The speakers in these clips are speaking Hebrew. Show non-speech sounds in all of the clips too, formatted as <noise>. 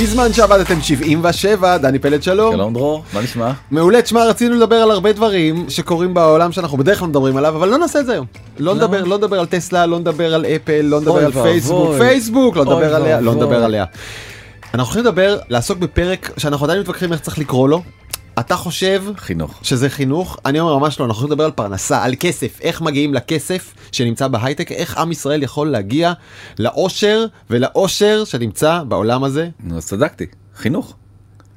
בזמן שעבדתם 77, דני פלד שלום. שלום דרור, מה נשמע? מעולה, תשמע, רצינו לדבר על הרבה דברים שקורים בעולם שאנחנו בדרך כלל מדברים עליו, אבל לא נעשה את זה היום. לא? נדבר, לא נדבר על טסלה, לא נדבר על אפל, לא נדבר על פייסבוק. פייסבוק, לא נדבר עליה, לא. נדבר עליה. אנחנו הולכים לדבר, לעסוק בפרק שאנחנו עדיין מתווכחים איך צריך לקרוא לו. אתה חושב חינוך. שזה חינוך? אני אומר ממש לא, אנחנו לדבר על פרנסה, על כסף, איך מגיעים לכסף שנמצא בהייטק, איך עם ישראל יכול להגיע לאושר ולאושר שנמצא בעולם הזה. נו, אז צדקתי, חינוך.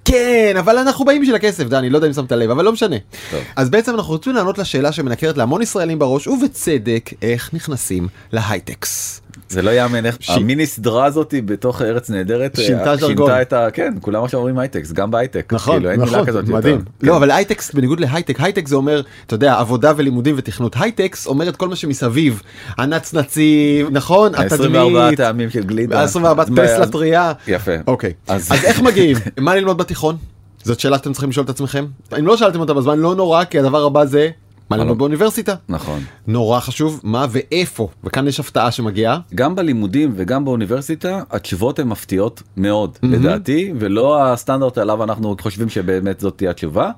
כן, אבל אנחנו באים בשביל הכסף, דני, לא יודע אם שמת לב, אבל לא משנה. טוב. אז בעצם אנחנו רוצים לענות לשאלה שמנקרת להמון ישראלים בראש, ובצדק, איך נכנסים להייטקס. זה לא יאמן איך ש- המיני סדרה הזאתי בתוך ארץ נהדרת אה, שינתה ז'רגון. את ה... כן, כולם עכשיו אומרים הייטקס, גם בהייטק. נכון, כאילו, אין נכון, כזאת מדהים. יותר. לא, כן. אבל הייטקס, בניגוד להייטק, הייטק זה אומר, אתה יודע, עבודה ולימודים ותכנות. הייטקס אומר את כל מה שמסביב. הנצנצים, נכון? ה-24 התדמית, טעמים של גלידה. ה-24 אז מה- טסלה טריה. יפה. אוקיי, אז- אז איך מגיעים? מה ללמוד בתיכון? זאת שאלה שאתם צריכים לשאול את עצמכם. אם לא שאלתם אותה בזמן, לא נורא, כי הדבר הבא זה מה ללמוד? באוניברסיטה. נכון. נורא חשוב מה ואיפה, וכאן יש הפתעה שמגיעה. גם בלימודים וגם באוניברסיטה התשובות הן מפתיעות מאוד לדעתי ולא הסטנדרט עליו אנחנו חושבים שבאמת זאת תהיה התשובה.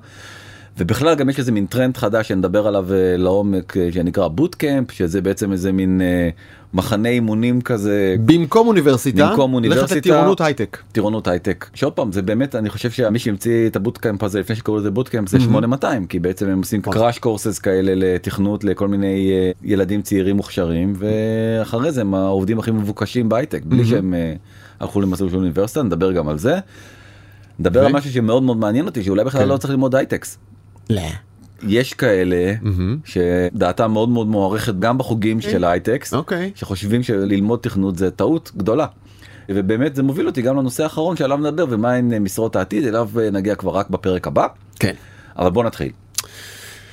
ובכלל גם יש איזה מין טרנד חדש שנדבר עליו אה, לעומק אה, שנקרא bootcamp שזה בעצם איזה מין אה, מחנה אימונים כזה במקום אוניברסיטה, במקום אוניברסיטה. לטירונות הייטק. טירונות הייטק שעוד פעם זה באמת אני חושב שמי שהמציא את ה bootcamp הזה לפני שקראו לזה bootcamp זה 8200 כי בעצם הם עושים נכון. crash courses כאלה לתכנות לכל מיני ילדים צעירים מוכשרים ואחרי זה הם העובדים הכי מבוקשים בהייטק בלי שהם הלכו למסלול של אוניברסיטה נדבר גם על זה. נדבר על משהו שמאוד מאוד מעניין אותי שאולי בכלל כן. לא צריך ללמוד הייטקס. לא. יש כאלה מהמם. שדעתם מאוד מאוד מוערכת גם בחוגים של הייטקס אוקיי. שחושבים שללמוד תכנות זה טעות גדולה. ובאמת זה מוביל אותי גם לנושא האחרון שעליו נדבר ומה הן אה, משרות העתיד אליו אה, נגיע כבר רק בפרק הבא כן. אבל בוא נתחיל.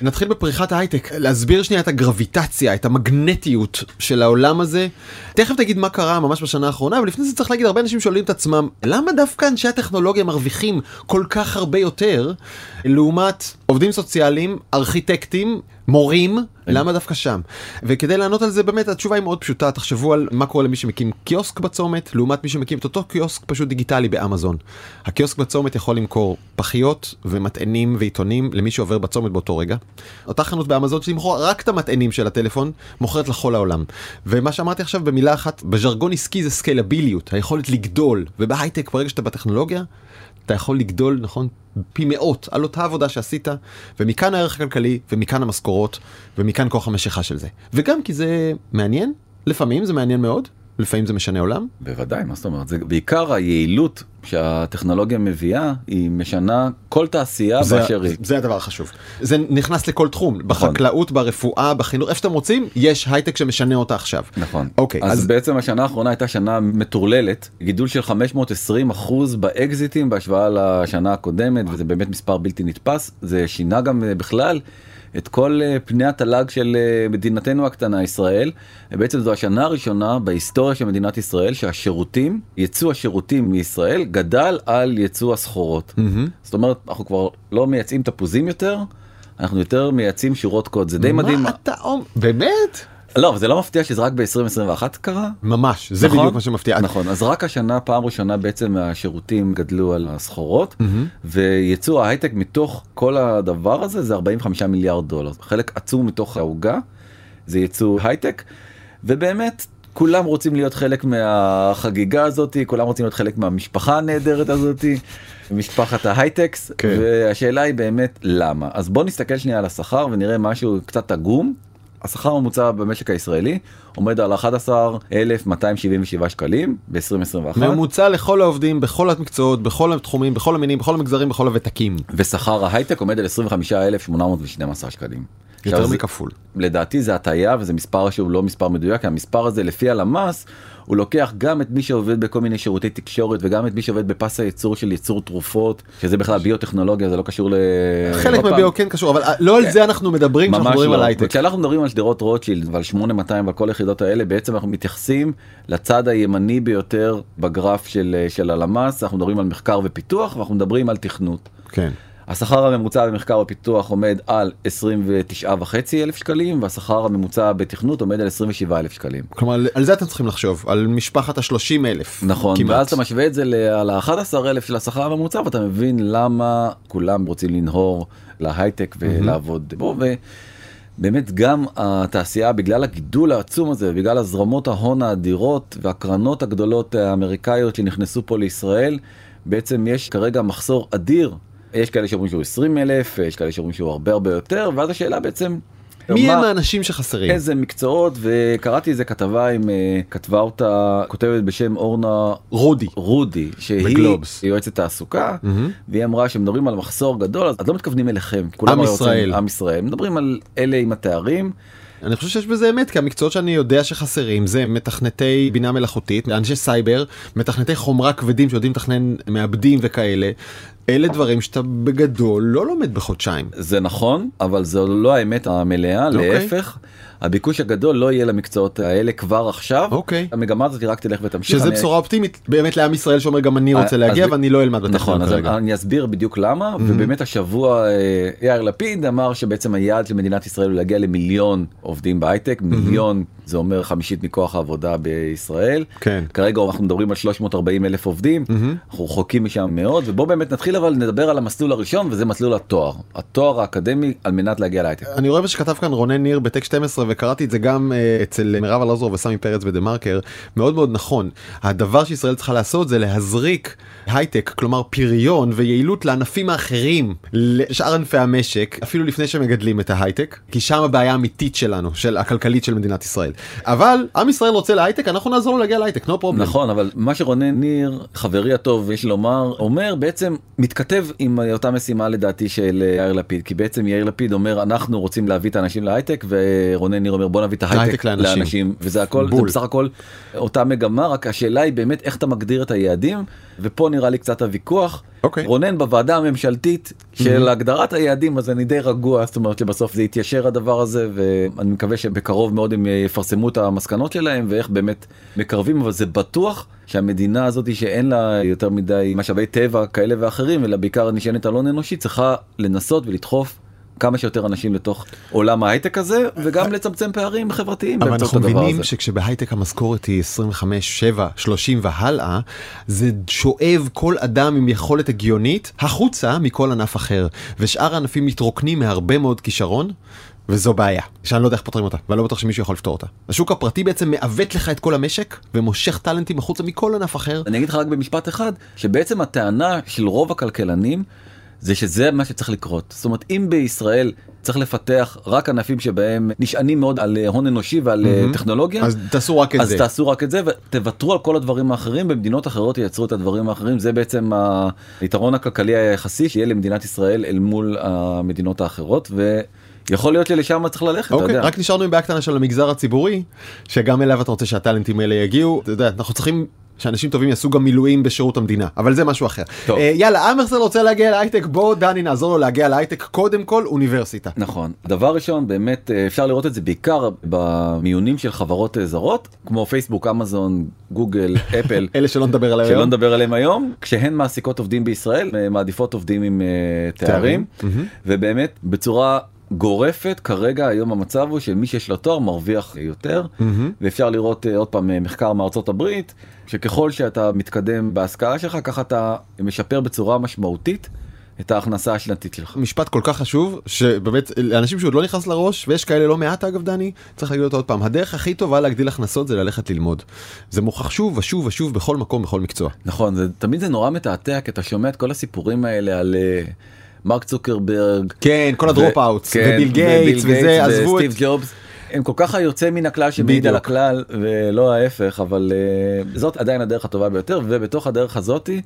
נתחיל בפריחת ההייטק, להסביר שנייה את הגרביטציה, את המגנטיות של העולם הזה. תכף תגיד מה קרה ממש בשנה האחרונה, אבל לפני זה צריך להגיד, הרבה אנשים שואלים את עצמם, למה דווקא אנשי הטכנולוגיה מרוויחים כל כך הרבה יותר, לעומת עובדים סוציאליים, ארכיטקטים, מורים, למה דווקא שם? וכדי לענות על זה באמת התשובה היא מאוד פשוטה, תחשבו על מה קורה למי שמקים קיוסק בצומת, לעומת מי שמקים את אותו קיוסק פשוט דיגיטלי באמזון. הקיוסק בצומת יכול למכור פחיות ומטענים ועיתונים למי שעובר בצומת באותו רגע. אותה חנות באמזון שתמכור רק את המטענים של הטלפון, מוכרת לכל העולם. ומה שאמרתי עכשיו במילה אחת, בז'רגון עסקי זה סקיילביליות, היכולת לגדול, ובהייטק ברגע שאתה בטכנולוגיה, אתה יכול לגדול, נכון, פי מאות על אותה עבודה שעשית, ומכאן הערך הכלכלי, ומכאן המשכורות, ומכאן כוח המשיכה של זה. וגם כי זה מעניין, לפעמים זה מעניין מאוד, לפעמים זה משנה עולם. בוודאי מה זאת אומרת זה בעיקר היעילות שהטכנולוגיה מביאה היא משנה כל תעשייה זה, באשר היא. זה הדבר החשוב. זה נכנס לכל תחום, בחקלאות, ברפואה, בחינוך, איפה שאתם רוצים, יש הייטק שמשנה אותה עכשיו. נכון. אוקיי, אז, אז- בעצם השנה האחרונה הייתה שנה מטורללת, גידול של 520 אחוז באקזיטים בהשוואה לשנה הקודמת, וזה באמת מספר בלתי נתפס. זה שינה גם אה, בכלל את כל אה, פני התל"ג של אה, מדינתנו הקטנה ישראל. בעצם זו השנה הראשונה בהיסטוריה של מדינת ישראל שהשירותים, ייצוא השירותים מישראל גדל על ייצוא הסחורות. זאת אומרת, אנחנו כבר לא מייצאים תפוזים יותר. אנחנו יותר מייצאים שורות קוד זה די מדהים מה אתה אומר? באמת? לא זה לא מפתיע שזה רק ב-2021 קרה ממש, זה נכון? בדיוק מה שמפתיע. נכון אז רק השנה פעם ראשונה בעצם השירותים גדלו על הסחורות ויצוא ההייטק מתוך כל הדבר הזה זה 45 מיליארד דולר חלק עצום מתוך העוגה זה יצוא הייטק ובאמת. כולם רוצים להיות חלק מהחגיגה הזאתי כולם רוצים להיות חלק מהמשפחה הנהדרת הזאתי משפחת ההייטקס כן. והשאלה היא באמת למה אז בוא נסתכל שנייה על השכר ונראה משהו קצת עגום השכר הממוצע במשק הישראלי עומד על 11,277 שקלים ב-2021 ממוצע לכל העובדים, בכל המקצועות, בכל התחומים, בכל המינים, בכל המגזרים, בכל הוותקים. ושכר ההייטק עומד על 25,812 שקלים. יותר מכפול. לדעתי זה הטעיה וזה מספר שהוא לא מספר מדויק כי המספר הזה לפי הלמ"ס הוא לוקח גם את מי שעובד בכל מיני שירותי תקשורת וגם את מי שעובד בפס הייצור של ייצור תרופות שזה בכלל ביוטכנולוגיה זה לא קשור ל... חלק מהביו כן קשור, אבל לא על זה אנחנו מדברים כשאנחנו מדברים על לא. הייטק. וכשאנחנו מדברים על שדרות רוטשילד ועל 8200 ועל כל היחידות האלה בעצם אנחנו מתייחסים לצד הימני ביותר בגרף של הלמ"ס אנחנו מדברים על מחקר ופיתוח ואנחנו מדברים על תכנות. כן. השכר הממוצע במחקר ופיתוח עומד על 29 וחצי אלף שקלים והשכר הממוצע בתכנות עומד על 27 אלף שקלים. כלומר על זה אתם צריכים לחשוב על משפחת ה-30 אלף. נכון כמעט. ואז אתה משווה את זה על ה-11 אלף של השכר הממוצע ואתה מבין למה כולם רוצים לנהור להייטק ולעבוד בו. באמת גם התעשייה בגלל הגידול העצום הזה בגלל הזרמות ההון האדירות והקרנות הגדולות האמריקאיות שנכנסו פה לישראל בעצם יש כרגע מחסור אדיר יש כאלה שאומרים שהוא 20 אלף יש כאלה שאומרים שהוא הרבה הרבה יותר ואז השאלה בעצם. מי הם האנשים שחסרים? איזה מקצועות וקראתי איזה כתבה עם אה, כתבה אותה כותבת בשם אורנה רודי רודי שהיא בגלובס. יועצת תעסוקה mm-hmm. והיא אמרה שמדברים על מחסור גדול אז לא מתכוונים אליכם. עם ישראל. עם ישראל מדברים על אלה עם התארים. אני חושב שיש בזה אמת כי המקצועות שאני יודע שחסרים זה מתכנתי בינה מלאכותית אנשי סייבר מתכנתי חומרה כבדים שיודעים לתכנן מעבדים וכאלה אלה דברים שאתה בגדול לא לומד בחודשיים. זה נכון, אבל זו לא האמת המלאה, okay. אוקיי. להפך. הביקוש הגדול לא יהיה למקצועות האלה כבר עכשיו. אוקיי. המגמה הזאת רק תלך ותמשיך. שזה אני... בשורה אופטימית באמת לעם ישראל שאומר גם אני רוצה להגיע ואני לא אלמד בטכנולוגיה נכון, אז אני אסביר בדיוק למה, mm-hmm. ובאמת השבוע אה, יאיר לפיד אמר שבעצם היעד של מדינת ישראל הוא להגיע למיליון עובדים בהייטק, מיליון זה אומר חמישית מכוח העבודה בישראל. כן. כרגע אנחנו מדברים על 340 אלף עובדים, אנחנו רחוקים משם מאוד, ובוא באמת נתחיל אבל נדבר על המסלול הראשון וזה מסלול התואר, התואר האקדמי על מנת להגיע להייטק. אני רואה שכתב כאן רונן ניר בטק 12 וקראתי את זה גם uh, אצל מירב אלעזור וסמי פרץ בדה מרקר, מאוד מאוד נכון. הדבר שישראל צריכה לעשות זה להזריק הייטק, כלומר פריון ויעילות לענפים האחרים, לשאר ענפי המשק, אפילו לפני שמגדלים את ההייטק, כי שם הבעיה האמיתית שלנו, של הכלכלית של מדינת ישראל. אבל עם ישראל רוצה להייטק, אנחנו נעזור לו להגיע להייטק, no problem. נכון, אבל מה שרונן ניר, חברי הטוב, יש לומר, אומר בעצם, מתכתב עם אותה משימה לדעתי של יאיר לפיד, כי בעצם יאיר לפיד אומר, אנחנו רוצים להביא את האנשים להייטק, ורונן ניר אומר, בוא נביא את ההייטק לאנשים. לאנשים, וזה הכל, בול. זה בסך הכל אותה מגמה, רק השאלה היא באמת איך אתה מגדיר את היעדים, ופה נראה לי קצת הוויכוח. Okay. אוקיי. רונן בוועדה הממשלתית של mm-hmm. הגדרת היעדים אז אני די רגוע זאת אומרת שבסוף זה יתיישר הדבר הזה ואני מקווה שבקרוב מאוד הם יפרסמו את המסקנות שלהם ואיך באמת מקרבים אבל זה בטוח שהמדינה הזאת שאין לה יותר מדי משאבי טבע כאלה ואחרים אלא בעיקר נשענת על הון אנושי צריכה לנסות ולדחוף כמה שיותר אנשים לתוך עולם ההייטק הזה וגם לצמצם פערים חברתיים. אבל אנחנו מבינים שכשבהייטק המשכורת היא 25, 7, 30 והלאה זה שואב כל אדם עם יכולת הגיונית החוצה מכל ענף אחר ושאר הענפים מתרוקנים מהרבה מאוד כישרון. וזו בעיה שאני לא יודע איך פותרים אותה ואני לא בטוח שמישהו יכול לפתור אותה. השוק הפרטי בעצם מעוות לך את כל המשק ומושך טאלנטים החוצה מכל ענף אחר. אני אגיד לך רק במשפט אחד שבעצם הטענה של רוב הכלכלנים זה שזה מה שצריך לקרות. זאת אומרת, אם בישראל צריך לפתח רק ענפים שבהם נשענים מאוד על אה, הון אנושי ועל mm-hmm. טכנולוגיה, אז תעשו רק את אז זה. אז תעשו רק את זה ותוותרו על כל הדברים האחרים, במדינות אחרות ייצרו את הדברים האחרים, זה בעצם היתרון הכלכלי היחסי שיהיה למדינת ישראל אל מול המדינות האחרות. ו... יכול להיות שלשם צריך ללכת, okay, אתה אוקיי, יודע. רק נשארנו עם בעיה קטנה של המגזר הציבורי, שגם אליו אתה רוצה שהטאלנטים האלה יגיעו, אתה יודע, אנחנו צריכים שאנשים טובים יעשו גם מילואים בשירות המדינה אבל זה משהו אחר. טוב. Uh, יאללה אמרסל רוצה להגיע להייטק בוא דני נעזור לו להגיע להייטק קודם כל אוניברסיטה. נכון דבר ראשון באמת אה, אפשר לראות את זה בעיקר במיונים של חברות אה, זרות כמו פייסבוק אמזון גוגל <laughs> אפל אלה שלא נדבר עליהם שלא נדבר עליהם היום כשהן מעסיקות עובדים בישראל מעדיפות עובדים עם uh, תארים mm-hmm. ובאמת בצורה גורפת כרגע היום המצב הוא שמי שיש לו תואר מרוויח יותר mm-hmm. ואפשר לראות עוד פעם מחקר מארצות הברית שככל שאתה מתקדם בהשכלה שלך ככה אתה משפר בצורה משמעותית את ההכנסה השנתית שלך. משפט כל כך חשוב שבאמת לאנשים שעוד לא נכנס לראש ויש כאלה לא מעט אגב דני צריך להגיד אותו עוד פעם הדרך הכי טובה להגדיל הכנסות זה ללכת ללמוד. זה מוכח שוב ושוב ושוב בכל מקום בכל מקצוע. נכון זה תמיד זה נורא מתעתע כי אתה שומע את כל הסיפורים האלה על. אה, מרק צוקרברג כן כל ה dropouts כן, וביל גייטס וזה עזבו את ג'ובס. הם כל כך היוצא מן הכלל שמעיד על הכלל ולא ההפך אבל אה, זאת עדיין הדרך הטובה ביותר ובתוך הדרך הזאתי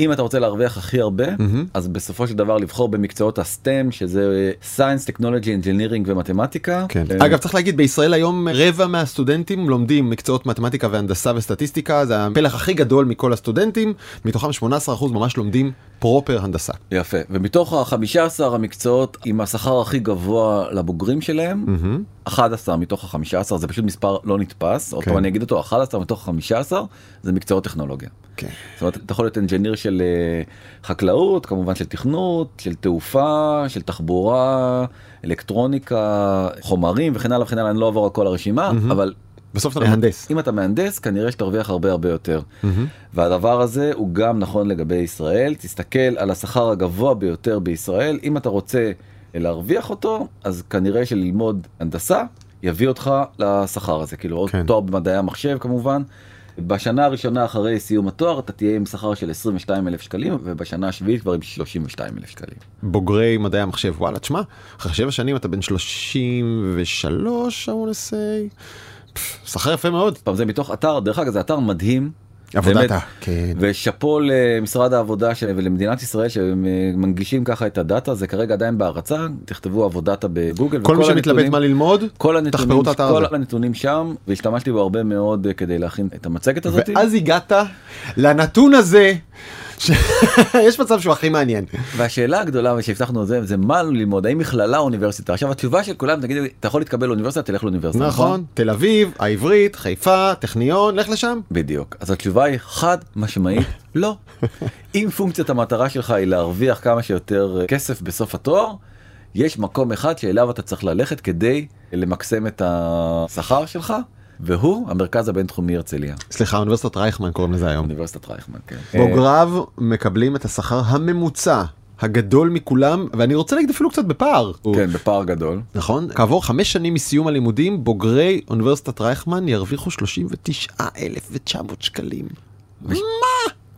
אם אתה רוצה להרוויח הכי הרבה mm-hmm. אז בסופו של דבר לבחור במקצועות ה STEM שזה science technology engineering ומתמטיקה. כן. אה, אגב צריך להגיד בישראל היום רבע מהסטודנטים לומדים מקצועות מתמטיקה והנדסה וסטטיסטיקה זה הפלח הכי גדול מכל הסטודנטים מתוכם 18% ממש לומדים פרופר הנדסה. יפה ומתוך ה-15 המקצועות עם השכר הכי גבוה לבוגרים שלהם. Mm-hmm. 11 מתוך ה-15 זה פשוט מספר לא נתפס, עוד כן. פעם אני אגיד אותו, 11 מתוך 15 זה מקצועות טכנולוגיה. כן. זאת אומרת, אתה יכול להיות אנג'יניר של אה, חקלאות, כמובן של תכנות, של תעופה, של תחבורה, אלקטרוניקה, חומרים וכן הלאה וכן הלאה, אני לא אעבור על כל הרשימה, אבל בסוף אתה מהנדס. אם אתה מהנדס כנראה שתרוויח הרבה הרבה יותר. והדבר הזה הוא גם נכון לגבי ישראל, תסתכל על השכר הגבוה ביותר בישראל, אם אתה רוצה להרוויח אותו, אז כנראה שללמוד הנדסה יביא אותך לשכר הזה, כאילו עוד כן. תואר במדעי המחשב כמובן. בשנה הראשונה אחרי סיום התואר אתה תהיה עם שכר של 22 אלף שקלים ובשנה השביעית כבר עם 32 אלף שקלים. בוגרי מדעי המחשב וואלה תשמע אחרי שבע שנים אתה בן 33 I want to say. פף, שכר יפה מאוד. פעם זה מתוך אתר דרך אגב זה אתר מדהים. עבודת. כן. ושאפו למשרד העבודה של, ולמדינת ישראל שמנגישים ככה את הדאטה זה כרגע עדיין בהרצה תכתבו עבודתה בגוגל כל מי שמתלבט מה ללמוד כל הנתונים, תחפרו את האתר כל. הנתונים שם והשתמשתי בו הרבה מאוד כדי להכין את המצגת הזאת. ואז הגעת לנתון הזה שיש <laughs> מצב שהוא הכי מעניין. והשאלה הגדולה שהבטחנו זה זה מה ללמוד האם מכללה או אוניברסיטה עכשיו התשובה של כולם תגיד לי אתה יכול להתקבל לאוניברסיטה תלך לאוניברסיטה נכון תל אביב העברית חיפה טכניון לך לשם. בדיוק אז התשובה היא חד משמעית לא. <laughs> אם פונקציית המטרה שלך היא להרוויח כמה שיותר אה, כסף בסוף התואר יש מקום אחד שאליו אתה צריך ללכת כדי למקסם את השכר שלך והוא המרכז הבינתחומי הרצליה סליחה אוניברסיטת רייכמן קוראים לזה היום. אוניברסיטת רייכמן. כן. בוגריו מקבלים את השכר הממוצע הגדול מכולם ואני רוצה להגיד אפילו קצת בפער. כן בפער גדול. נכון? כעבור חמש שנים מסיום הלימודים בוגרי אוניברסיטת רייכמן ירוויחו 39,900 שקלים.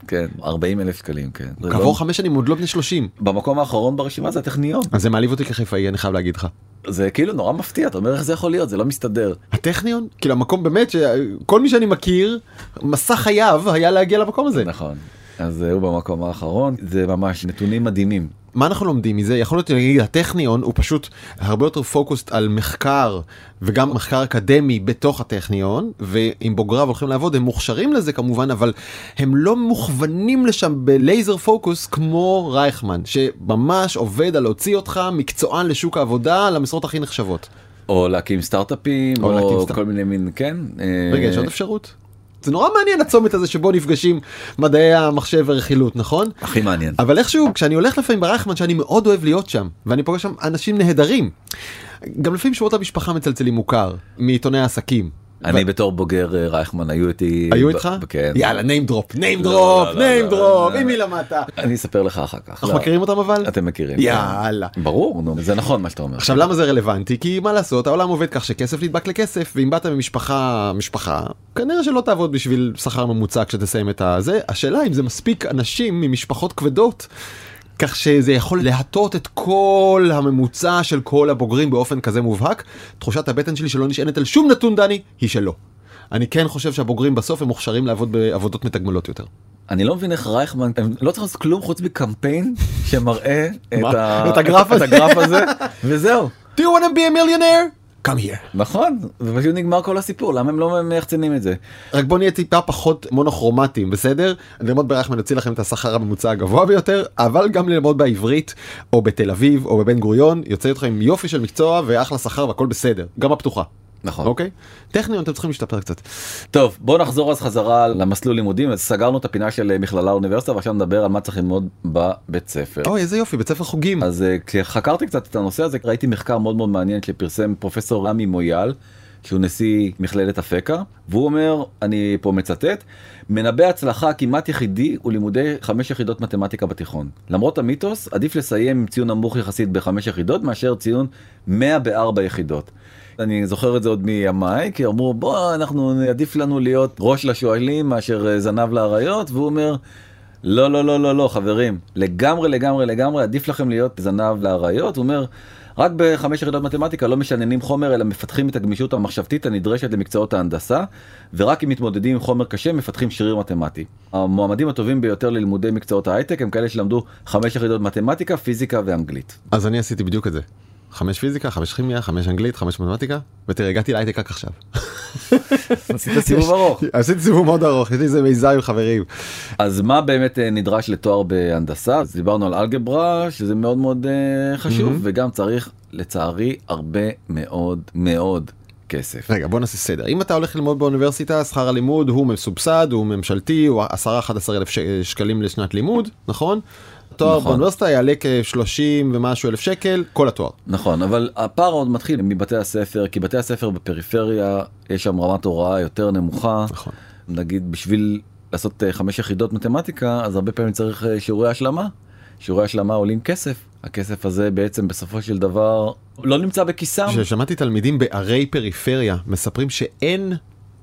כן 40 אלף שקלים כן. כעבור לא- חמש שנים עוד לא בני 30. במקום האחרון ברשימה זה הטכניון אז זה מעליב אותי כחיפאי אני חייב להגיד לך. זה כאילו נורא מפתיע אתה אומר איך זה יכול להיות זה לא מסתדר. הטכניון כאילו המקום באמת שכל מי שאני מכיר מסע חייו היה להגיע למקום הזה. נכון. אז הוא במקום האחרון זה ממש נתונים מדהימים. מה אנחנו לומדים מזה יכול להיות להגיד הטכניון הוא פשוט הרבה יותר פוקוסט על מחקר וגם מחקר אקדמי בתוך הטכניון ועם בוגריו הולכים לעבוד הם מוכשרים לזה כמובן אבל הם לא מוכוונים לשם בלייזר פוקוס כמו רייכמן שממש עובד על להוציא אותך מקצוען לשוק העבודה למשרות הכי נחשבות. או להקים סטארט-אפים או או, להקים או סטארט- כל מיני מין כן. רגע אה, יש עוד אפשרות? זה נורא מעניין הצומת הזה שבו נפגשים מדעי המחשב ורכילות נכון? הכי מעניין. אבל איכשהו כשאני הולך לפעמים ברייכמן שאני מאוד אוהב להיות שם ואני פוגש שם אנשים נהדרים. גם לפעמים שמות המשפחה מצלצלים מוכר מעיתוני העסקים. אני בתור בוגר אה, רייכמן היו איתי. היו איתך? כן. יאללה name drop name לא, drop לא, לא, name לא, drop לא. עם מי למדת? אני אספר לך אחר כך. אנחנו לא. מכירים אותם אבל? אתם מכירים. יאללה. כן. ברור נו זה נכון מה שאתה אומר. עכשיו למה זה רלוונטי? כי מה לעשות העולם עובד כך שכסף נדבק לכסף ואם באת ממשפחה משפחה כנראה שלא תעבוד בשביל שכר ממוצע כשתסיים את הזה השאלה אם זה מספיק אנשים ממשפחות כבדות. כך שזה יכול להטות את כל הממוצע של כל הבוגרים באופן כזה מובהק תחושת הבטן שלי שלא נשענת על שום נתון דני היא שלא. אני כן חושב שהבוגרים בסוף הם מוכשרים לעבוד בעבודות מתגמלות יותר. אני לא מבין איך רייכמן הם לא צריך לעשות כלום חוץ מקמפיין שמראה את? ה-. את הגרף הזה וזהו. Do you want to be a millionaire? Come here. נכון ופשוט נגמר כל הסיפור למה הם לא מייחצנים את זה. רק בוא נהיה טיפה פחות מונוכרומטיים בסדר? ללמוד ברייכמן יוציא לכם את השכר הממוצע הגבוה ביותר אבל גם ללמוד בעברית או בתל אביב או בבן גוריון יוצא אתכם עם יופי של מקצוע ואחלה שכר והכל בסדר גם הפתוחה. נכון. אוקיי? טכניון אתם צריכים להשתפר קצת. טוב בוא נחזור אז חזרה למסלול לימודים אז סגרנו את הפינה של מכללה אוניברסיטה ועכשיו נדבר על מה צריך ללמוד בבית ספר. אוי איזה יופי בית ספר חוגים. אז אה, כשחקרתי קצת את הנושא הזה ראיתי מחקר מאוד מאוד מעניין שפרסם פרופסור רמי מויאל שהוא נשיא מכללת אפקה והוא אומר אני פה מצטט מנבא הצלחה כמעט יחידי הוא לימודי חמש יחידות מתמטיקה בתיכון למרות המיתוס עדיף לסיים עם ציון נמוך יחסית בחמש יחידות מאשר ציון 100 בארבע יחידות. אני זוכר את זה עוד מימיי כי אמרו בוא אנחנו עדיף לנו להיות ראש לשועלים מאשר אה, זנב לאריות והוא אומר לא לא לא לא לא חברים לגמרי לגמרי לגמרי עדיף לכם להיות זנב לאריות הוא אומר רק בחמש יחידות מתמטיקה לא משננים חומר אלא מפתחים את הגמישות המחשבתית הנדרשת למקצועות ההנדסה ורק אם מתמודדים עם חומר קשה מפתחים שריר מתמטי. המועמדים הטובים ביותר ללימודי מקצועות ההייטק הם כאלה שלמדו חמש יחידות מתמטיקה פיזיקה ואנגלית. אז אני עשיתי בדיוק את זה. חמש פיזיקה, חמש כימיה, חמש אנגלית, חמש מתמטיקה, ותראה הגעתי להייטק רק עכשיו. עשית סיבוב ארוך. עשיתי סיבוב מאוד ארוך, יש לי איזה מיזם עם חברים. אז מה באמת אה, נדרש לתואר בהנדסה? אז דיברנו על אלגברה, שזה מאוד מאוד אה, חשוב, וגם צריך, לצערי, הרבה מאוד מאוד כסף. רגע בוא נעשה סדר אם אתה הולך ללמוד באוניברסיטה שכר הלימוד הוא מסובסד הוא ממשלתי הוא 10-11 אלף. שקלים לשנת לימוד נכון? תואר נכון. באוניברסיטה יעלה כ-30 ומשהו אלף שקל כל התואר. נכון, אבל הפער עוד מתחיל מבתי הספר, כי בתי הספר בפריפריה, יש שם רמת הוראה יותר נמוכה. נכון. נגיד בשביל לעשות אה, חמש יחידות מתמטיקה, אז הרבה פעמים צריך אה, שיעורי השלמה. שיעורי השלמה עולים כסף. הכסף הזה בעצם בסופו של דבר לא נמצא בכיסם. כששמעתי תלמידים בערי פריפריה מספרים שאין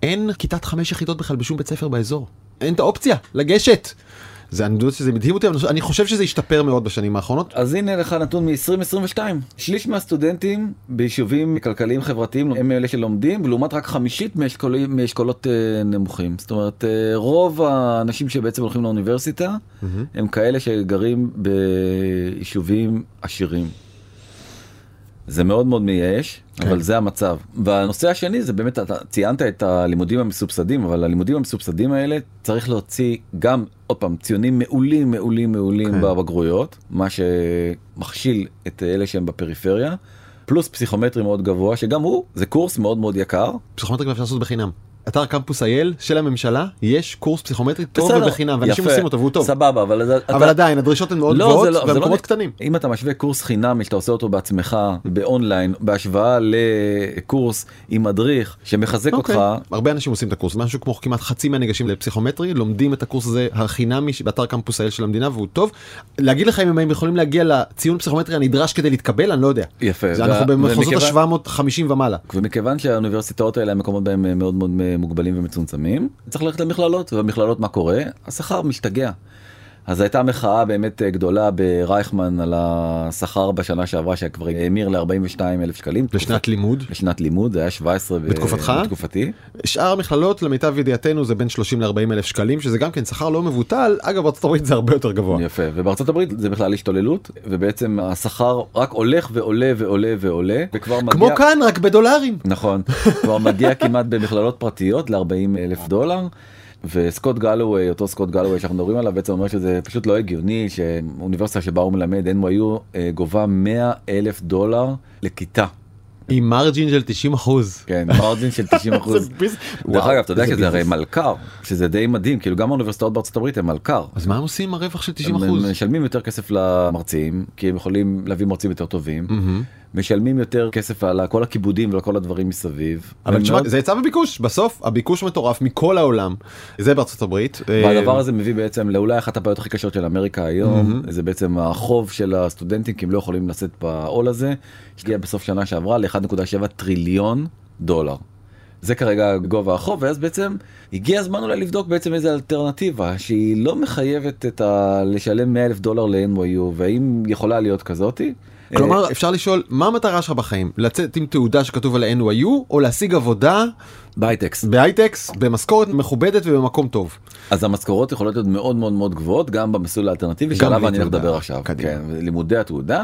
אין כיתת חמש יחידות בכלל בשום בית ספר באזור אין את האופציה לגשת. זה אני יודע שזה מדהים אותי אבל אני חושב שזה השתפר מאוד בשנים האחרונות. אז הנה לך נתון מ-2022 שליש מהסטודנטים ביישובים כלכליים חברתיים הם אלה שלומדים ולעומת רק חמישית מאשכולים, מאשכולות אה, נמוכים זאת אומרת אה, רוב האנשים שבעצם הולכים לאוניברסיטה הם כאלה שגרים ביישובים עשירים. זה מאוד מאוד מייאש כן. אבל זה המצב והנושא השני זה באמת אתה ציינת את הלימודים המסובסדים אבל הלימודים המסובסדים האלה צריך להוציא גם עוד פעם ציונים מעולים מעולים מעולים כן. בבגרויות מה שמכשיל את אלה שהם בפריפריה פלוס פסיכומטרי מאוד גבוה שגם הוא זה קורס מאוד מאוד יקר. פסיכומטרי אפשר לעשות בחינם. אתר קמפוס אייל של הממשלה יש קורס פסיכומטרי טוב בסדר, ובחינם ואנשים יפה, עושים אותו והוא טוב. סבבה אבל, אתה- אבל עדיין הדרישות הן מאוד לא, גבוהות זה לא- זה לא קטנים. אם אתה משווה קורס חינמי שאתה עושה אותו בעצמך באונליין בהשוואה לקורס עם מדריך שמחזק אוקיי. אותך הרבה אנשים עושים את הקורס משהו כמו כמעט חצי מהניגשים לפסיכומטרי לומדים את הקורס הזה החינמי באתר קמפוס אייל של המדינה והוא טוב. להגיד לך אם הם יכולים להגיע לציון פסיכומטרי הנדרש כדי להתקבל אני לא יודע. יפה זה אנחנו במחוזות ומכיוון- ה-750 ומעלה. ומכיוון שהאוניברסיטאות האלה המקומות בהם מאוד מאוד מוגבלים ומצומצמים צריך ללכת למכללות ובמכללות מה קורה השכר משתגע. אז הייתה מחאה באמת אה, גדולה ברייכמן על השכר בשנה שעברה שכבר האמיר ל-42 אלף שקלים. לשנת לימוד. לשנת לימוד זה היה 17 ב- בתקופתך? בתקופתי. שאר המכללות למיטב ידיעתנו זה בין 30 ל-40 אלף שקלים שזה גם כן שכר לא מבוטל אגב בארצות הברית זה הרבה יותר גבוה. יפה ובארצות הברית זה בכלל השתוללות ובעצם השכר רק הולך ועולה ועולה ועולה וכבר מגיע כמו כאן רק בדולרים. נכון כבר מגיע כמעט במכללות פרטיות ל-40 אלף דולר. וסקוט גלווי אותו סקוט גלווי שאנחנו מדברים עליו בעצם אומר שזה פשוט לא הגיוני שאוניברסיטה שבה הוא מלמד NYU אה, גובה 100 אלף דולר לכיתה. עם מרג'ין של 90 אחוז. כן, מרג'ין של 90 <laughs> אחוז. דרך אגב אתה יודע שזה הרי מלכ"ר שזה די מדהים כאילו גם האוניברסיטאות בארצות הברית הם מלכ"ר. אז מה הם עושים עם הרווח של 90 הם אחוז? משלמים יותר כסף למרצים כי הם יכולים להביא מרצים יותר טובים משלמים יותר כסף על כל הכיבודים וכל הדברים מסביב. אבל תשמע מאוד- זה היצע וביקוש בסוף הביקוש מטורף מכל העולם זה בארצות הברית. אה, והדבר הזה מביא בעצם לאולי אחת הבעיות הכי קשות של אמריקה היום זה בעצם החוב של הסטודנטים כי הם לא יכולים לשאת בעול הזה שהגיע בסוף שנה שעברה ל-1.7 טריליון דולר. זה כרגע גובה החוב ואז בעצם הגיע הזמן אולי לבדוק בעצם איזה אלטרנטיבה שהיא לא מחייבת את ה... לשלם 100 אלף דולר ל-NYU והאם יכולה להיות כזאתי. כלומר אפשר לשאול מה המטרה שלך בחיים לצאת עם תעודה שכתוב על ה-NYU או להשיג עבודה בהייטקס. בהייטקס במשכורת מכובדת ובמקום טוב. אז המשכורות יכולות להיות מאוד מאוד מאוד גבוהות גם במסלול האלטרנטיבי שעליו אני הולך. לדבר עכשיו. כן, לימודי התעודה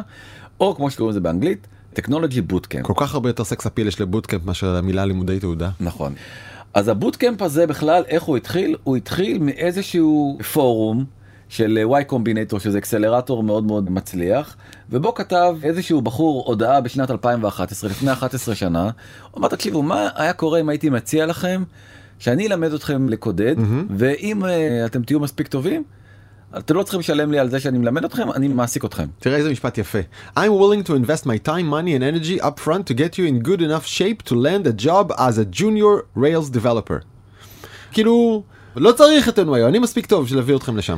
או כמו שקוראים לזה באנגלית technology bootcamp. כל כך הרבה יותר sex appeal יש ל bootcamp מאשר המילה לימודי תעודה. נכון. אז ה bootcamp הזה בכלל איך הוא התחיל הוא התחיל מאיזשהו פורום של Y Combinator שזה אקסלרטור מאוד מאוד מצליח ובו כתב איזשהו בחור הודעה בשנת 2011 לפני 11 שנה. הוא אמר תקשיבו מה היה קורה אם הייתי מציע לכם שאני אלמד אתכם לקודד ואם uh, אתם תהיו מספיק טובים אתם לא צריכים לשלם לי על זה שאני מלמד אתכם אני מעסיק אתכם. תראה איזה משפט יפה. I'm willing to invest my time, money and energy up front to get you in good enough shape to land a job as a junior Rails developer. כאילו, לא צריך את NYU, אני מספיק טוב בשביל להביא אתכם לשם.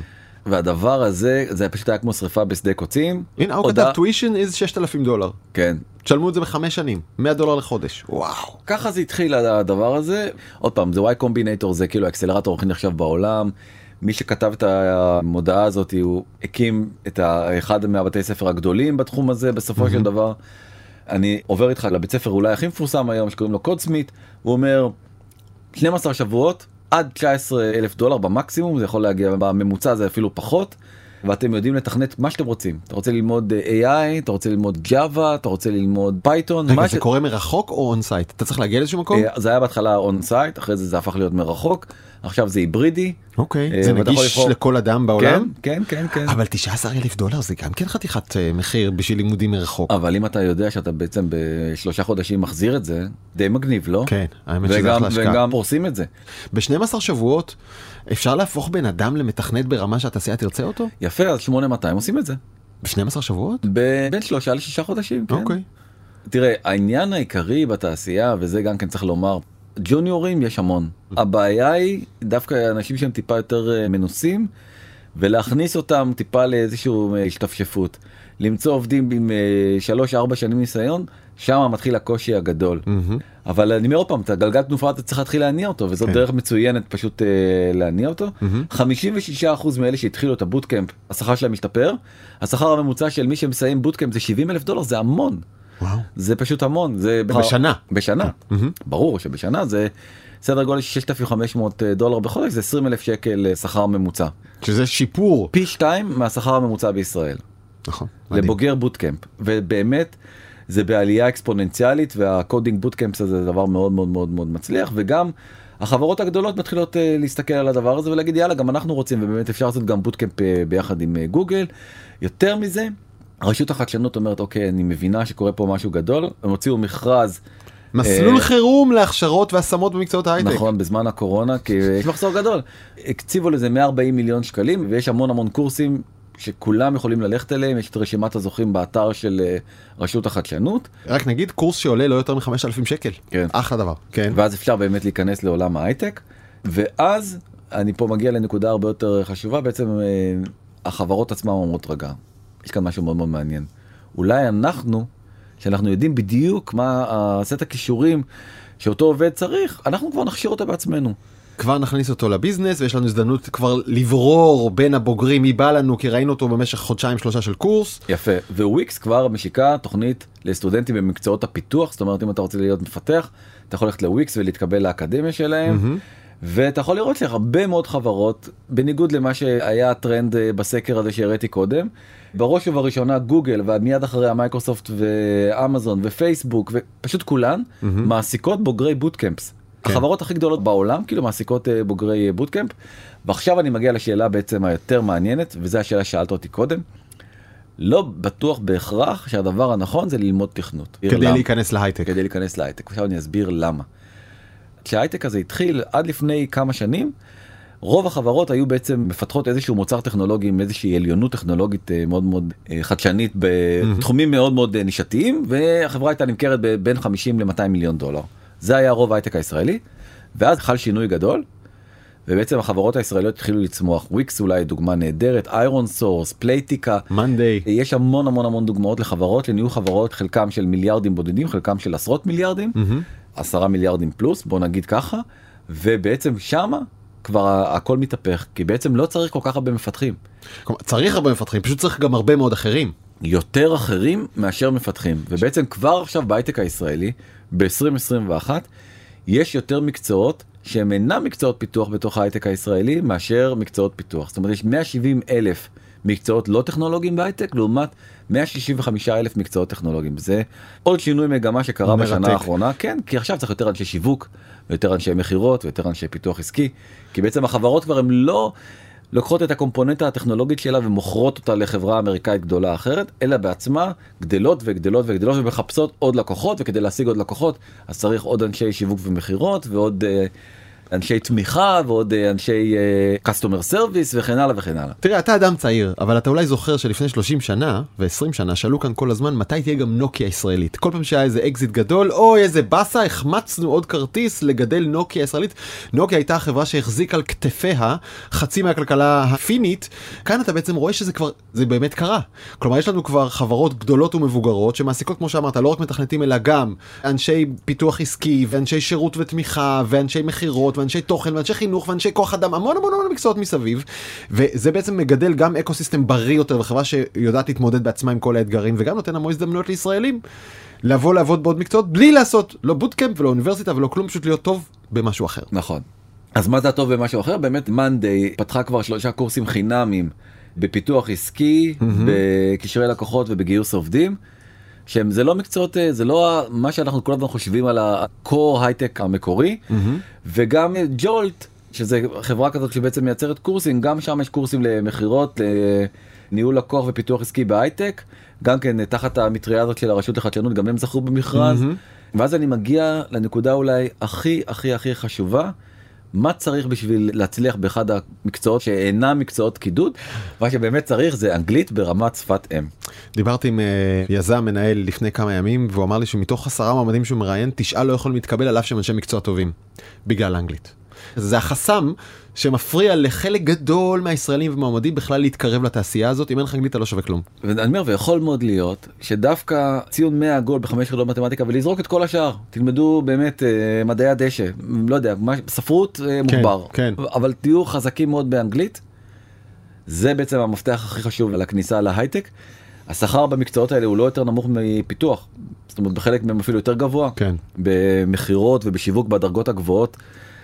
והדבר הזה זה פשוט היה כמו שריפה בשדה קוצים. הנה, הוא כתב tuition is 6,000 דולר. כן תשלמו את זה בחמש שנים, 100 דולר לחודש. וואו. ככה זה התחיל הדבר הזה עוד פעם זה y קומבינטור זה כאילו האקסלרטור הכי נחשב בעולם. מי שכתב את המודעה הזאת הוא הקים את אחד מהבתי ספר הגדולים בתחום הזה בסופו של דבר. אני עובר איתך לבית ספר אולי הכי מפורסם היום שקוראים לו קוד סמית הוא אומר 12 שבועות עד 19 אלף דולר במקסימום זה יכול להגיע בממוצע זה אפילו פחות. ואתם יודעים לתכנת מה שאתם רוצים. אתה רוצה ללמוד אה, AI, אתה רוצה ללמוד Java, אתה רוצה ללמוד Python. רגע, זה קורה מרחוק או on-site? אתה צריך להגיע לאיזשהו מקום? זה היה בהתחלה on-site, אחרי זה זה הפך להיות מרחוק, עכשיו זה היברידי. אוקיי, אה, זה נגיש לכל אדם בעולם? כן, כן, כן, כן. אבל 19 אלף דולר זה גם כן חתיכת אה, מחיר בשביל לימודים מרחוק. אבל אם אתה יודע שאתה בעצם בשלושה חודשים מחזיר את זה, די מגניב, לא? כן, האמת שזה אחלה השקעה. וגם פורסים את זה. ב-12 שבועות אפשר להפוך בן אדם למתכנת ברמה שהתעשייה תרצה אותו? יפה, אז 8200 עושים את זה. ב-12 שבועות? ב- בין שלושה לשישה חודשים, כן. אוקיי. תראה, העניין העיקרי בתעשייה, וזה גם כן צריך לומר, ג'וניורים יש המון. הבעיה היא דווקא אנשים שהם טיפה יותר אה, מנוסים, ולהכניס אותם טיפה לאיזשהו אה, השתפשפות. למצוא עובדים עם 3-4 שנים ניסיון, שם מתחיל הקושי הגדול. מהמם. אבל אני אומר עוד פעם, את הגלגל תנופה אתה צריך להתחיל להניע אותו, וזאת כן. דרך מצוינת פשוט אה, להניע אותו. 56% מאלה שהתחילו את הבוטקאמפ, השכר שלהם משתפר. השכר הממוצע של מי שמסיים בוטקאמפ זה 70 אלף דולר, זה המון. וואו. זה פשוט המון. זה בשנה. בשנה. מהמם. ברור שבשנה זה סדר גודל של 6,500 דולר בחודש, זה 20 אלף שקל אה, שכר ממוצע. שזה שיפור. פי שתיים מהשכר הממוצע בישראל. נכון. לבוגר בוטקאמפ ובאמת זה בעלייה אקספוננציאלית וה coding bootcamp זה דבר מאוד מאוד מאוד מאוד מצליח וגם החברות הגדולות מתחילות אה, להסתכל על הדבר הזה ולהגיד יאללה גם אנחנו רוצים ובאמת אפשר לעשות גם בוטקאמפ אה, ביחד עם אה, גוגל. יותר מזה רשות החדשנות אומרת אוקיי אני מבינה שקורה פה משהו גדול הם הוציאו מכרז מסלול אה, חירום להכשרות והשמות במקצועות ההייטק. נכון בזמן הקורונה כי יש מחסור גדול הקציבו לזה 140 מיליון שקלים ויש המון המון קורסים שכולם יכולים ללכת אליהם יש את רשימת הזוכים באתר של אה, רשות החדשנות רק נגיד קורס שעולה לא יותר מ-5,000 שקל. כן. אחלה דבר. כן. ואז אפשר באמת להיכנס לעולם ההייטק ואז אני פה מגיע לנקודה הרבה יותר חשובה בעצם אה, החברות עצמם אומרות רגע יש כאן משהו מאוד מאוד מעניין אולי אנחנו שאנחנו יודעים בדיוק מה הסט הכישורים שאותו עובד צריך אנחנו כבר נכשיר אותו בעצמנו. כבר נכניס אותו לביזנס ויש לנו הזדמנות כבר לברור בין הבוגרים מי בא לנו כי ראינו אותו במשך חודשיים שלושה של קורס. יפה וויקס כבר משיקה תוכנית לסטודנטים במקצועות הפיתוח זאת אומרת אם אתה רוצה להיות מפתח אתה יכול ללכת לוויקס ולהתקבל לאקדמיה שלהם. ואתה יכול לראות שהרבה מאוד חברות בניגוד למה שהיה הטרנד אה, בסקר הזה שהראיתי קודם בראש ובראשונה גוגל ומיד אחריה מייקרוסופט ואמזון ופייסבוק ופשוט כולן מעסיקות בוגרי bootcamps. כן. החברות הכי גדולות בעולם כאילו מעסיקות אה, בוגרי אה, בוטקמפ ועכשיו אני מגיע לשאלה בעצם היותר מעניינת וזו השאלה ששאלת אותי קודם. לא בטוח בהכרח שהדבר הנכון זה ללמוד תכנות. כדי? להיכנס להייטק. כדי להיכנס להייטק. עכשיו אני אסביר למה. כשההייטק הזה התחיל עד לפני כמה שנים, רוב החברות היו בעצם מפתחות איזשהו מוצר טכנולוגי עם איזושהי עליונות טכנולוגית אה, מאוד מאוד אה, חדשנית בתחומים מאוד מאוד אה, נישתיים והחברה הייתה נמכרת בין 50 ל-200 מיליון דולר. זה היה רוב ההייטק הישראלי ואז חל שינוי גדול ובעצם החברות הישראליות התחילו לצמוח וויקס אולי דוגמה נהדרת איירון סורס פלייטיקה מאנדיי. יש המון המון המון דוגמאות לחברות שנהיו חברות חלקם של מיליארדים בודדים חלקם של עשרות מיליארדים עשרה מיליארדים פלוס בוא נגיד ככה ובעצם שמה כבר הכל מתהפך כי בעצם לא צריך כל כך הרבה מפתחים צריך הרבה מפתחים פשוט צריך גם הרבה מאוד אחרים. יותר אחרים מאשר מפתחים ובעצם כבר עכשיו בהייטק הישראלי ב-2021 יש יותר מקצועות שהם אינם מקצועות פיתוח בתוך ההייטק הישראלי מאשר מקצועות פיתוח זאת אומרת יש 170 אלף מקצועות לא טכנולוגיים בהייטק לעומת 165 אלף מקצועות טכנולוגיים. זה עוד שינוי מגמה שקרה מרתק. בשנה האחרונה. כן כי עכשיו צריך יותר אנשי שיווק יותר אנשי מכירות ויותר אנשי פיתוח עסקי. כי בעצם החברות כבר הם לא לוקחות את הקומפוננטה הטכנולוגית שלה ומוכרות אותה לחברה אמריקאית גדולה אחרת אלא בעצמה גדלות וגדלות וגדלות ומחפשות עוד לקוחות וכדי להשיג עוד לקוחות אז צריך עוד אנשי שיווק ומכירות ועוד אה, אנשי תמיכה ועוד אה, אנשי אה, customer service וכן הלאה וכן הלאה. תראה אתה אדם צעיר אבל אתה אולי זוכר שלפני 30 שנה ו-20 שנה שאלו כאן כל הזמן מתי תהיה גם נוקיה ישראלית? כל פעם שהיה איזה אקזיט גדול אוי איזה באסה החמצנו עוד כרטיס לגדל נוקיה ישראלית. נוקיה הייתה החברה שהחזיקה על כתפיה חצי מהכלכלה הפינית. כאן אתה בעצם רואה שזה כבר זה באמת קרה. כלומר יש לנו כבר חברות גדולות ומבוגרות שמעסיקות כמו שאמרת לא רק מתכנתים אלא גם אנשי פיתוח עסקי ואנשי שירות ותמיכה ואנשי מכירות ואנשי תוכן ואנשי חינוך ואנשי כוח אדם המון המון המון מקצועות מסביב וזה בעצם מגדל גם ecosystem בריא יותר וחברה שיודעת להתמודד בעצמה עם כל האתגרים וגם נותן המון הזדמנויות לישראלים לבוא לעבוד בעוד מקצועות בלי לעשות לא בוטקאמפ ולא אוניברסיטה ולא כלום פשוט להיות טוב במשהו אחר. נכון. אז מה זה הטוב במשהו אחר באמת מאנדיי פתחה כבר שלושה קורסים חינמים בפיתוח עסקי, בקשרי לקוחות ובגיוס עובדים. שהם זה לא מקצועות זה לא מה שאנחנו כל הזמן חושבים על ה-core הייטק המקורי. וגם ג'ולט שזה חברה כזאת שבעצם מייצרת קורסים גם שם יש קורסים למכירות לניהול לקוח ופיתוח עסקי בהייטק. גם כן תחת המטריה הזאת של הרשות לחדשנות גם הם זכו במכרז. ואז אני מגיע לנקודה אולי הכי הכי הכי חשובה. מה צריך בשביל להצליח באחד המקצועות שאינם מקצועות קידוד מה שבאמת צריך זה אנגלית ברמת שפת אם. דיברתי עם uh, יזם מנהל לפני כמה ימים והוא אמר לי שמתוך עשרה מועמדים שהוא מראיין תשעה לא יכולים להתקבל על אף שהם אנשי מקצוע טובים בגלל האנגלית. זה החסם שמפריע לחלק גדול מהישראלים ומועמדים בכלל להתקרב לתעשייה הזאת אם אין לך אנגלית אתה לא שווה כלום. ואני אומר ויכול מאוד להיות שדווקא ציון 100 עגול בחמש יחידות מתמטיקה ולזרוק את כל השאר תלמדו באמת אה, מדעי הדשא לא יודע מה ספרות אה, מוגבר כן. אבל תהיו חזקים מאוד באנגלית. זה בעצם המפתח הכי חשוב לכניסה להייטק. השכר במקצועות האלה הוא לא יותר נמוך מפיתוח. זאת אומרת בחלק מהם אפילו יותר גבוה. כן. במכירות ובשיווק בדרגות הגבוהות.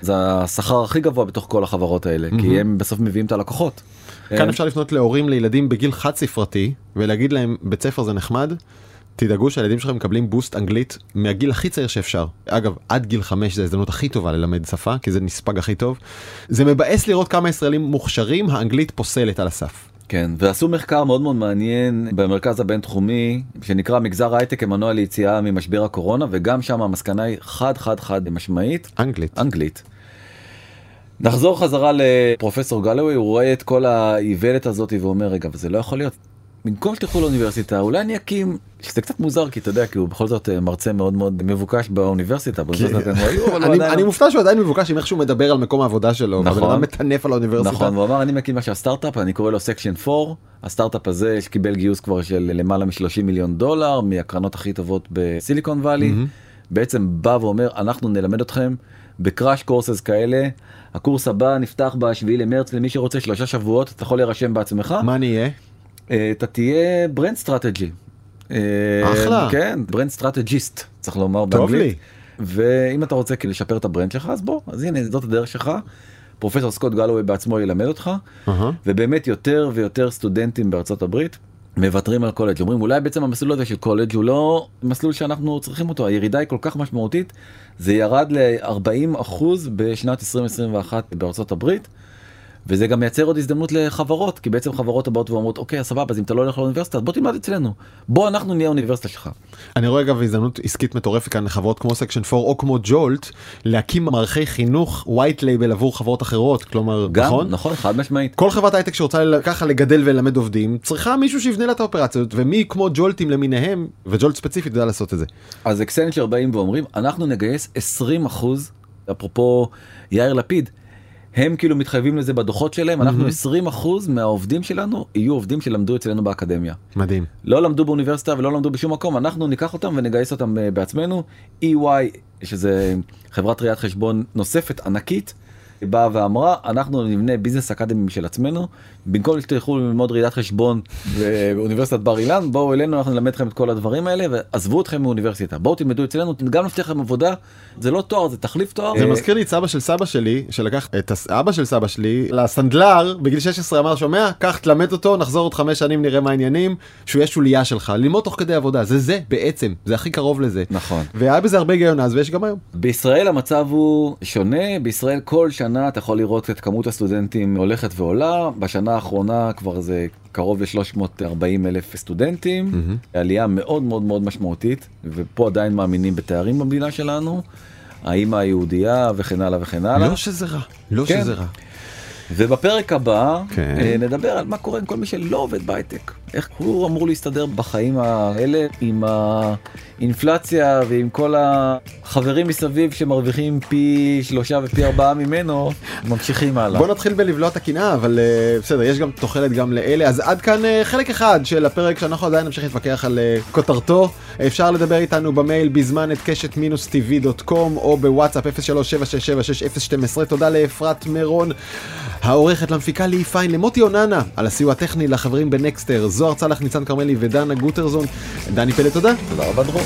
זה השכר הכי גבוה בתוך כל החברות האלה mm-hmm. כי הם בסוף מביאים את הלקוחות. כאן אפשר לפנות להורים לילדים בגיל חד ספרתי ולהגיד להם בית ספר זה נחמד. תדאגו שהילדים שלכם מקבלים בוסט אנגלית מהגיל הכי צעיר שאפשר. אגב, עד גיל 5 זה ההזדמנות הכי טובה ללמד שפה, כי זה נספג הכי טוב. זה מבאס לראות כמה ישראלים מוכשרים, האנגלית פוסלת על הסף. כן, ועשו מחקר מאוד מאוד מעניין במרכז הבינתחומי, שנקרא מגזר הייטק כמנוע ליציאה ממשבר הקורונה, וגם שם המסקנה היא חד חד חד משמעית. אנגלית. אנגלית. נחזור חזרה לפרופסור גלווי הוא רואה את כל האיוולת הזאת ואומר רגע וזה לא יכול להיות. במקום שתלכו לאוניברסיטה אולי אני אקים שזה קצת מוזר כי אתה יודע כי הוא בכל זאת אה, מרצה מאוד מאוד מבוקש באוניברסיטה. אני מופתע שהוא עדיין מבוקש עם איך שהוא מדבר על מקום העבודה שלו. נכון. מטנף על האוניברסיטה. נכון הוא אמר אני מקים עכשיו סטארט-אפ אני קורא לו סקשן 4 הסטארט-אפ הזה שקיבל גיוס כבר של למעלה מ-30 מיליון דולר מהקרנות הכי טובות בסיליקון וואלי. בעצם בא ואומר אנחנו נלמד אתכם ב crash courses כאלה הקורס הבא נפתח בשביעי למרץ למי שרוצה שלושה שבועות אתה יכול להירשם בעצמך. מה נהיה? אה, אתה תהיה brand strategy. אחלה. כן, brand strategist צריך לומר באנגלית. ואם אתה רוצה לשפר את ה brand שלך אז בוא אז הנה זאת הדרך שלך. פרופסור סקוט גאלוויי בעצמו ילמד אותך אהה. ובאמת יותר ויותר סטודנטים בארצות הברית מוותרים על קולג' אומרים אולי בעצם המסלול הזה של קולג' הוא לא מסלול שאנחנו צריכים אותו הירידה היא כל כך משמעותית זה ירד ל-40% בשנת 2021 בארצות הברית. וזה גם מייצר עוד הזדמנות לחברות כי בעצם חברות הבאות ואומרות אוקיי סבבה אז אם אתה לא הולך לאוניברסיטה בוא תלמד אצלנו בוא אנחנו נהיה האוניברסיטה שלך. אני רואה אגב הזדמנות עסקית מטורפת כאן לחברות כמו סקשן 4 או כמו ג'ולט להקים מערכי חינוך white label עבור חברות אחרות כלומר גם, נכון נכון חד משמעית כל חברת הייטק שרוצה ככה לגדל וללמד עובדים צריכה מישהו שיבנה לה את האופרציות ומי כמו ג'ולטים למיניהם וג'ולט ספציפית יודע לעשות את זה. אז אקסנצ'ר באים ואומרים אנחנו נגייס 20 אחוז אפרופו יאיר לפיד הם כאילו מתחייבים לזה בדוחות שלהם אנחנו 20 אחוז מהעובדים שלנו יהיו עובדים שלמדו אצלנו באקדמיה. מדהים. לא למדו באוניברסיטה ולא למדו בשום מקום אנחנו ניקח אותם ונגייס אותם אה, בעצמנו EY שזה חברת ראיית חשבון נוספת ענקית. באה ואמרה אנחנו נבנה ביזנס אקדמי של עצמנו במקום שתלכו ללמוד ראיית חשבון באוניברסיטת בר אילן בואו אלינו אנחנו נלמד אתכם את כל הדברים האלה ועזבו אתכם מאוניברסיטה בואו תלמדו אצלנו גם נבטיח לכם עבודה זה לא תואר זה תחליף תואר. זה מזכיר לי את סבא של סבא שלי שלקח את אבא של סבא שלי לסנדלר בגיל 16 אמר שומע קח תלמד אותו נחזור עוד חמש שנים נראה מה העניינים שהוא יהיה שוליה שלך ללמוד תוך כדי עבודה זה זה בעצם זה הכי קרוב לזה נכון והיה בזה הרבה היגיון אז ויש גם היום. בישראל המצב הוא שונה בישראל כל שנה אתה יכול לראות את כמות הסטודנטים הולכת ועולה בשנה האחרונה כבר זה קרוב ל-340 אלף סטודנטים mm-hmm. עלייה מאוד מאוד מאוד משמעותית ופה עדיין מאמינים בתארים במדינה שלנו. האימא היהודייה וכן הלאה וכן הלאה. לא שזה רע, לא כן. שזה רע. ובפרק הבא כן. אה, נדבר על מה קורה עם כל מי שלא עובד בהייטק. איך הוא אמור להסתדר בחיים האלה עם האינפלציה ועם כל החברים מסביב שמרוויחים פי שלושה ופי ארבעה ממנו ממשיכים הלאה. בוא נתחיל בלבלוע את הקנאה אבל uh, בסדר יש גם תוחלת גם לאלה אז עד כאן uh, חלק אחד של הפרק שאנחנו עדיין נמשיך להתווכח על כותרתו אפשר לדבר איתנו במייל בזמן את קשת מינוס קום או בוואטסאפ 0376766012 תודה לאפרת מירון העורכת למפיקה לי פיין למוטי אוננה על הסיוע הטכני לחברים בנקסטר זוהר צלח ניצן כרמלי ודנה גוטרזון. דני פלד תודה. תודה רבה דרור